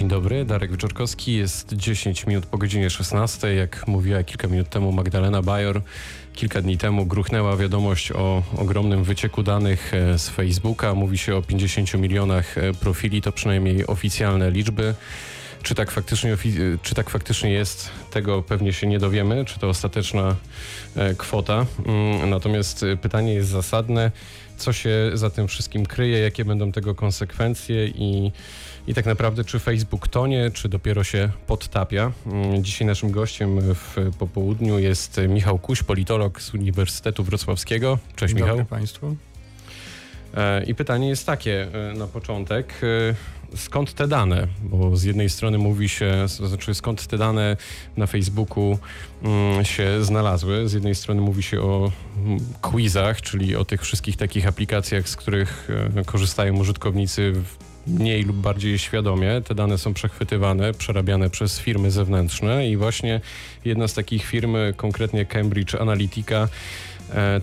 Dzień dobry, Darek Wyczorkowski. Jest 10 minut po godzinie 16. Jak mówiła kilka minut temu Magdalena Bajor, kilka dni temu gruchnęła wiadomość o ogromnym wycieku danych e, z Facebooka. Mówi się o 50 milionach e, profili, to przynajmniej oficjalne liczby. Czy tak, faktycznie, czy tak faktycznie jest, tego pewnie się nie dowiemy, czy to ostateczna e, kwota. Mm, natomiast pytanie jest zasadne, co się za tym wszystkim kryje, jakie będą tego konsekwencje i, i tak naprawdę czy Facebook tonie, czy dopiero się podtapia. Mm, dzisiaj naszym gościem w popołudniu jest Michał Kuś, politolog z Uniwersytetu Wrocławskiego. Cześć Dzień Michał. Dobry Państwu. E, I pytanie jest takie e, na początek. E, skąd te dane? Bo z jednej strony mówi się, znaczy skąd te dane na Facebooku mm, się znalazły. Z jednej strony mówi się o mm, quizach, czyli o tych wszystkich takich aplikacjach, z których korzystają użytkownicy mniej lub bardziej świadomie. Te dane są przechwytywane, przerabiane przez firmy zewnętrzne i właśnie jedna z takich firm, konkretnie Cambridge Analytica,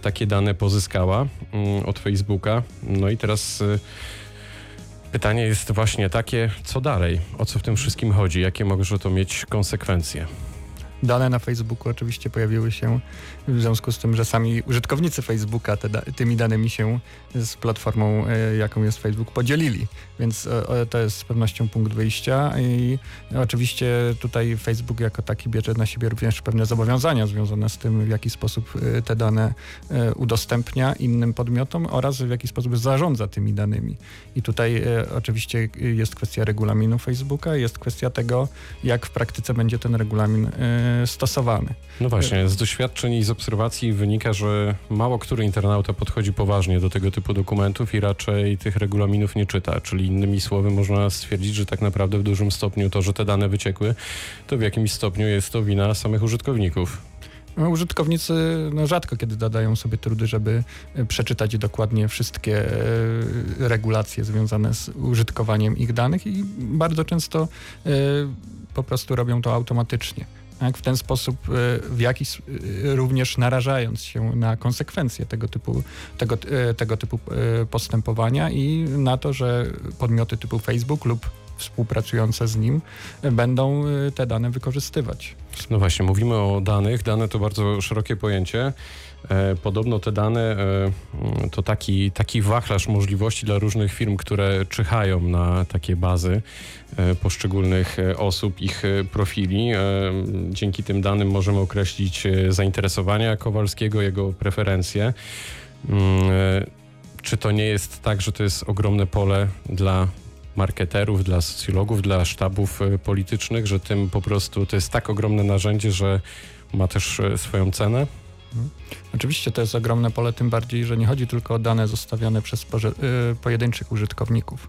takie dane pozyskała mm, od Facebooka. No i teraz e, pytanie jest właśnie takie, co dalej? O co w tym wszystkim chodzi? Jakie może to mieć konsekwencje? Dane na Facebooku oczywiście pojawiły się w związku z tym, że sami użytkownicy Facebooka te, tymi danymi się z platformą, e, jaką jest Facebook, podzielili. Więc e, to jest z pewnością punkt wyjścia i oczywiście tutaj Facebook jako taki bierze na siebie również pewne zobowiązania związane z tym, w jaki sposób e, te dane udostępnia innym podmiotom oraz w jaki sposób zarządza tymi danymi. I tutaj oczywiście jest kwestia regulaminu Facebooka, jest kwestia tego, jak w praktyce będzie ten regulamin stosowany. No właśnie, z doświadczeń i z obserwacji wynika, że mało który internauta podchodzi poważnie do tego typu dokumentów i raczej tych regulaminów nie czyta. Czyli innymi słowy można stwierdzić, że tak naprawdę w dużym stopniu to, że te dane wyciekły, to w jakimś stopniu jest to wina samych użytkowników. No, użytkownicy no, rzadko kiedy dodają sobie trudy, żeby e, przeczytać dokładnie wszystkie e, regulacje związane z użytkowaniem ich danych i bardzo często e, po prostu robią to automatycznie. Tak? W ten sposób, e, w jakiś e, również narażając się na konsekwencje tego typu, tego, e, tego typu postępowania i na to, że podmioty typu Facebook lub współpracujące z nim będą te dane wykorzystywać. No właśnie, mówimy o danych. Dane to bardzo szerokie pojęcie. E, podobno te dane e, to taki, taki wachlarz możliwości dla różnych firm, które czyhają na takie bazy e, poszczególnych osób, ich profili. Dzięki tym danym możemy określić zainteresowania Kowalskiego, jego preferencje. Mm, czy to nie jest tak, że to jest ogromne pole dla marketerów, dla socjologów, dla sztabów politycznych, że tym po prostu to jest tak ogromne narzędzie, że ma też swoją cenę? Mhm. Oczywiście to jest ogromne pole, tym bardziej, że nie chodzi tylko o dane zostawiane przez y, pojedynczych użytkowników,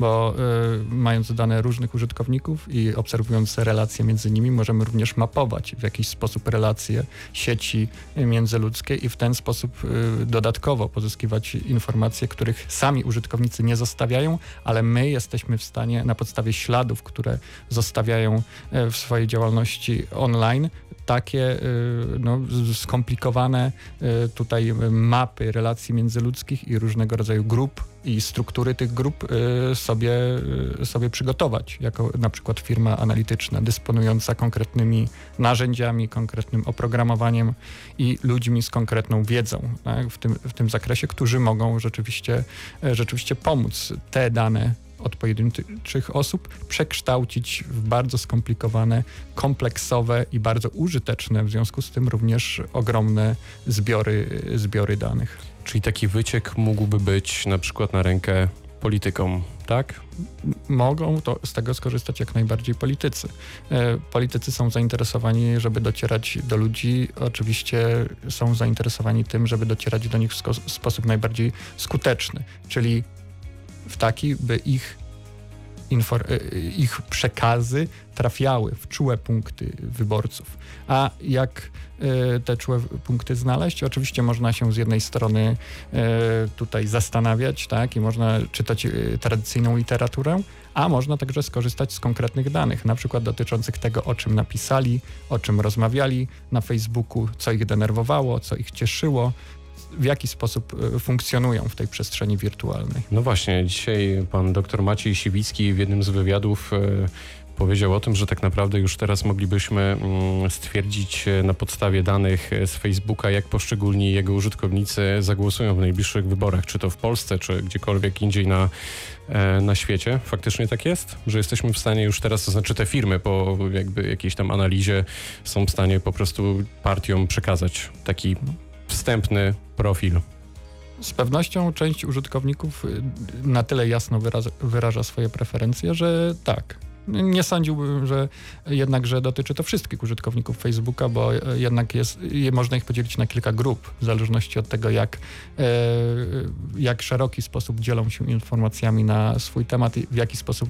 bo y, mając dane różnych użytkowników i obserwując relacje między nimi, możemy również mapować w jakiś sposób relacje sieci międzyludzkie i w ten sposób y, dodatkowo pozyskiwać informacje, których sami użytkownicy nie zostawiają, ale my jesteśmy w stanie na podstawie śladów, które zostawiają w swojej działalności online, takie y, no, skomplikowane y, tutaj mapy relacji międzyludzkich i różnego rodzaju grup i struktury tych grup y, sobie, sobie przygotować, jako na przykład firma analityczna dysponująca konkretnymi narzędziami, konkretnym oprogramowaniem i ludźmi z konkretną wiedzą tak, w, tym, w tym zakresie, którzy mogą rzeczywiście, rzeczywiście pomóc te dane od pojedynczych osób przekształcić w bardzo skomplikowane, kompleksowe i bardzo użyteczne, w związku z tym również ogromne zbiory, zbiory danych. Czyli taki wyciek mógłby być na przykład na rękę politykom, tak? Mogą to, z tego skorzystać jak najbardziej politycy. E, politycy są zainteresowani, żeby docierać do ludzi. Oczywiście są zainteresowani tym, żeby docierać do nich w sposób najbardziej skuteczny, czyli w taki, by ich, e, ich przekazy trafiały w czułe punkty wyborców. A jak e, te czułe punkty znaleźć? Oczywiście można się z jednej strony e, tutaj zastanawiać, tak, i można czytać tradycyjną literaturę, a można także skorzystać z konkretnych danych, na przykład dotyczących tego, o czym napisali, o czym rozmawiali na Facebooku, co ich denerwowało, co ich cieszyło, w jaki sposób e, funkcjonują w tej przestrzeni wirtualnej. No właśnie, dzisiaj pan dr Maciej Siwicki w jednym z wywiadów e, powiedział o tym, że tak naprawdę już teraz moglibyśmy mm, stwierdzić e, na podstawie danych z Facebooka, jak poszczególni jego użytkownicy zagłosują w najbliższych wyborach, czy to w Polsce, czy gdziekolwiek indziej na, na świecie. Faktycznie tak jest, że jesteśmy w stanie już teraz, to znaczy te firmy po jakby jakiejś tam analizie są w stanie po prostu partiom przekazać taki wstępny profil. Z pewnością część użytkowników y, na tyle jasno wyraża, wyraża swoje preferencje, że tak, nie sądziłbym, że jednak, że dotyczy to wszystkich użytkowników Facebooka, bo jednak jest, można ich podzielić na kilka grup, w zależności od tego, jak, e, jak szeroki sposób dzielą się informacjami na swój temat i w jaki sposób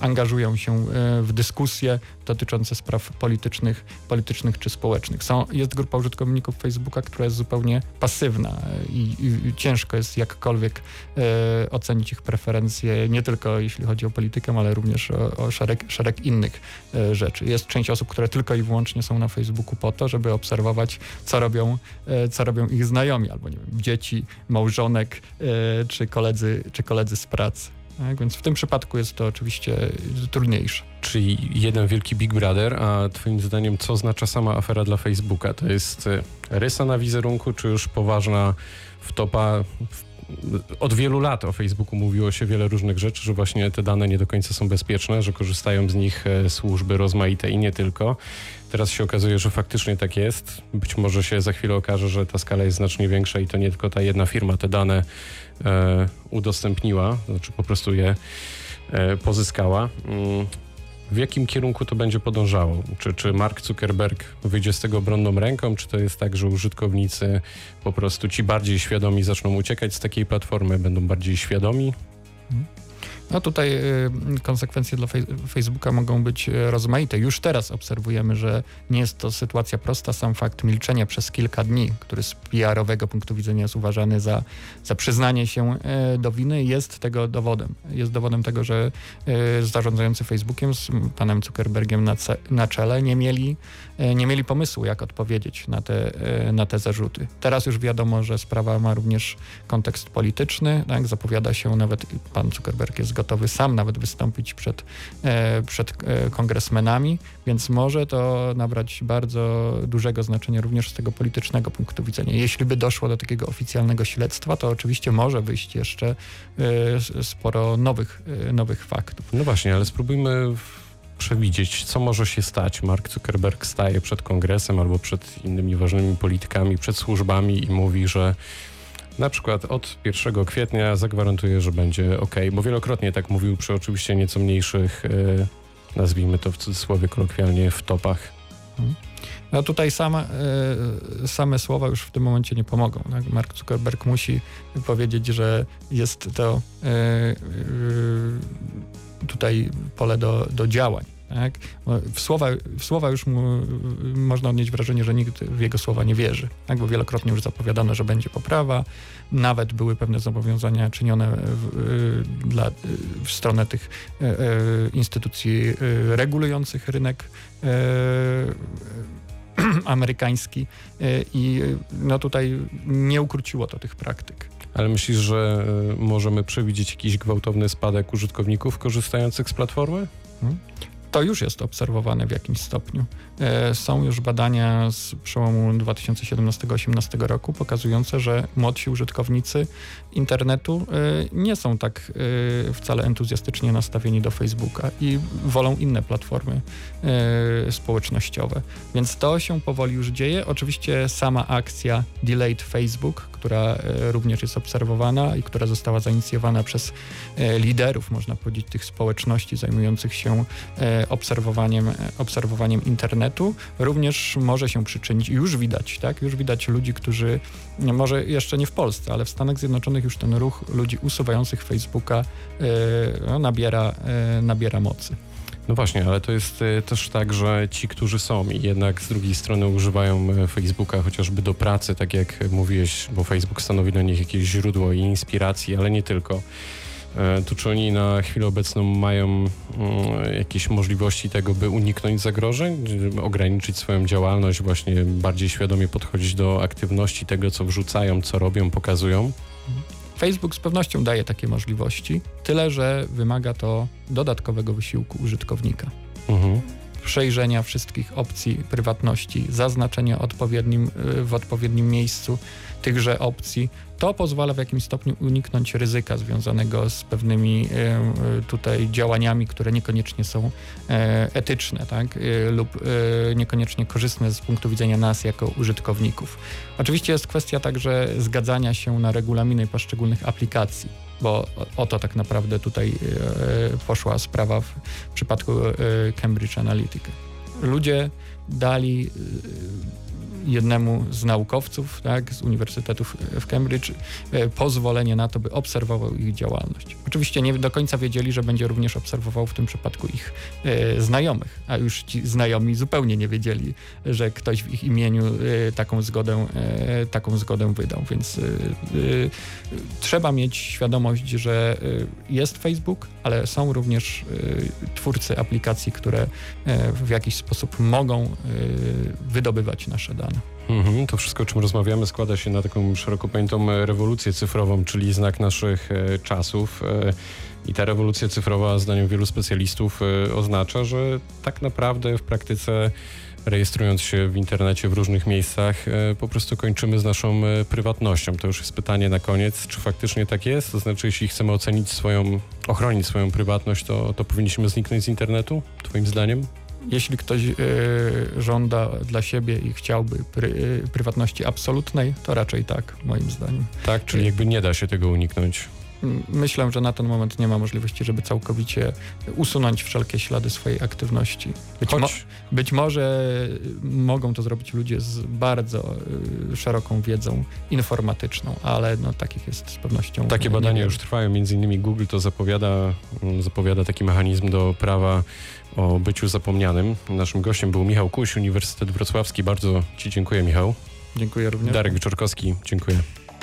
angażują się e, w dyskusje dotyczące spraw politycznych, politycznych czy społecznych. Są, jest grupa użytkowników Facebooka, która jest zupełnie pasywna i, i ciężko jest jakkolwiek e, ocenić ich preferencje, nie tylko jeśli chodzi o politykę, ale również o, o szereg, szereg innych e, rzeczy. Jest część osób, które tylko i wyłącznie są na Facebooku po to, żeby obserwować, co robią, e, co robią ich znajomi, albo nie wiem, dzieci, małżonek e, czy koledzy, czy koledzy z pracy. Tak? Więc w tym przypadku jest to oczywiście trudniejsze. Czyli jeden wielki Big Brother, a twoim zdaniem co oznacza sama afera dla Facebooka? To jest rysa na wizerunku, czy już poważna wtopa w od wielu lat o Facebooku mówiło się wiele różnych rzeczy, że właśnie te dane nie do końca są bezpieczne, że korzystają z nich e, służby rozmaite i nie tylko. Teraz się okazuje, że faktycznie tak jest. Być może się za chwilę okaże, że ta skala jest znacznie większa i to nie tylko ta jedna firma te dane e, udostępniła, znaczy po prostu je e, pozyskała. W jakim kierunku to będzie podążało? Czy, czy Mark Zuckerberg wyjdzie z tego obronną ręką, czy to jest tak, że użytkownicy po prostu ci bardziej świadomi zaczną uciekać z takiej platformy, będą bardziej świadomi? No tutaj y, konsekwencje dla Facebooka mogą być y, rozmaite. Już teraz obserwujemy, że nie jest to sytuacja prosta. Sam fakt milczenia przez kilka dni, który z PR-owego punktu widzenia jest uważany za, za przyznanie się y, do winy, jest tego dowodem. Jest dowodem tego, że zarządzający Facebookiem z panem Zuckerbergiem na, na czele nie mieli, nie mieli pomysłu, jak odpowiedzieć na te, na te zarzuty. Teraz już wiadomo, że sprawa ma również kontekst polityczny. Tak? Zapowiada się nawet, pan Zuckerberg jest gotowy sam nawet wystąpić przed, e, przed e, kongresmenami, więc może to nabrać bardzo dużego znaczenia również z tego politycznego punktu widzenia. Jeśli by doszło do takiego oficjalnego śledztwa, to oczywiście może wyjść jeszcze e, sporo nowych, nowych faktów. No właśnie, ale spróbujmy przewidzieć, co może się stać. Mark Zuckerberg staje przed kongresem albo przed innymi ważnymi politykami, przed służbami i mówi, że na przykład od 1 kwietnia zagwarantuję, że będzie ok, bo wielokrotnie tak mówił przy oczywiście nieco mniejszych, e, nazwijmy to w cudzysłowie kolokwialnie, w topach. Mhm. No tutaj same, e, same słowa już w tym momencie nie pomogą. Tak? Mark Zuckerberg musi powiedzieć, że jest to e, tutaj pole do, do działań. Tak? W, słowa, w słowa już mu, można odnieść wrażenie, że nikt w jego słowa nie wierzy, tak? bo wielokrotnie już zapowiadano, że będzie poprawa, nawet były pewne zobowiązania czynione w, y, dla, y, w stronę tych y, instytucji regulujących rynek amerykański i no tutaj nie ukróciło to tych praktyk. Ale myślisz, że możemy przewidzieć jakiś gwałtowny spadek użytkowników korzystających z platformy? Hmm? To już jest obserwowane w jakimś stopniu. E, są już badania z przełomu 2017-2018 roku pokazujące, że młodsi użytkownicy internetu e, nie są tak e, wcale entuzjastycznie nastawieni do Facebooka i wolą inne platformy społecznościowe. Więc to się powoli już dzieje. Oczywiście sama akcja Delayed Facebook, która również jest obserwowana i która została zainicjowana przez liderów, można powiedzieć, tych społeczności zajmujących się obserwowaniem, obserwowaniem internetu, również może się przyczynić, już widać, tak, już widać ludzi, którzy, może jeszcze nie w Polsce, ale w Stanach Zjednoczonych już ten ruch ludzi usuwających Facebooka no, nabiera, e, nabiera mocy. No właśnie, ale to jest e, też tak, że ci, którzy są i jednak z drugiej strony używają e, Facebooka chociażby do pracy, tak jak mówiłeś, bo Facebook stanowi dla nich jakieś źródło i inspiracji, ale nie tylko E, to czy oni na chwilę obecną mają mm, jakieś możliwości tego, by uniknąć zagrożeń, ograniczyć swoją działalność, właśnie bardziej świadomie podchodzić do aktywności tego, co wrzucają, co robią, pokazują? Facebook z pewnością daje takie możliwości, tyle że wymaga to dodatkowego wysiłku użytkownika. Mhm. Przejrzenia wszystkich opcji prywatności, zaznaczenia odpowiednim, y, w odpowiednim miejscu tychże opcji. To pozwala w jakimś stopniu uniknąć ryzyka związanego z pewnymi y, y, tutaj działaniami, które niekoniecznie są e, etyczne, tak? Lub niekoniecznie korzystne z punktu widzenia nas jako użytkowników. Oczywiście jest kwestia także zgadzania się na regulaminy poszczególnych aplikacji, bo o, to tak naprawdę tutaj y, poszła sprawa w przypadku y, Cambridge Analytica. Ludzie dali y, jednemu z naukowców tak, z uniwersytetów w Cambridge e, pozwolenie na to, by obserwował ich działalność. Oczywiście nie do końca wiedzieli, że będzie również obserwował w tym przypadku ich e, znajomych, a już ci znajomi zupełnie nie wiedzieli, że ktoś w ich imieniu e, taką zgodę, taką zgodę wydał, więc trzeba mieć świadomość, że jest Facebook, ale są również twórcy aplikacji, które w jakiś sposób mogą wydobywać nasze dane. Mhm, to wszystko, o czym rozmawiamy, składa się na taką szeroko pojętą rewolucję cyfrową, czyli znak naszych e, czasów. E, I ta rewolucja cyfrowa, zdaniem wielu specjalistów, e, oznacza, że tak naprawdę w praktyce rejestrując się w internecie w różnych miejscach, po prostu kończymy z naszą prywatnością. To już jest pytanie na koniec, czy faktycznie tak jest? To znaczy, jeśli chcemy ocenić swoją, ochronić swoją prywatność, to, to powinniśmy zniknąć z internetu, twoim zdaniem? Jeśli ktoś e, żąda dla siebie i chciałby pry, e, prywatności absolutnej, to raczej tak, moim zdaniem. Tak, czyli jakby nie da się tego uniknąć. Myślę, że na ten moment nie ma możliwości, żeby całkowicie usunąć wszelkie ślady swojej aktywności. Być, mo- Choć być może mogą to zrobić ludzie z bardzo y, szeroką wiedzą informatyczną, ale no, takich jest z pewnością. Takie badania już trwają, między innymi Google to zapowiada, mm, zapowiada taki mechanizm do prawa o byciu zapomnianym. Naszym gościem był Michał Kuś, Uniwersytet Wrocławski. Bardzo Ci dziękuję, Michał. Dziękuję również. Darek Wieczorkowski, dziękuję.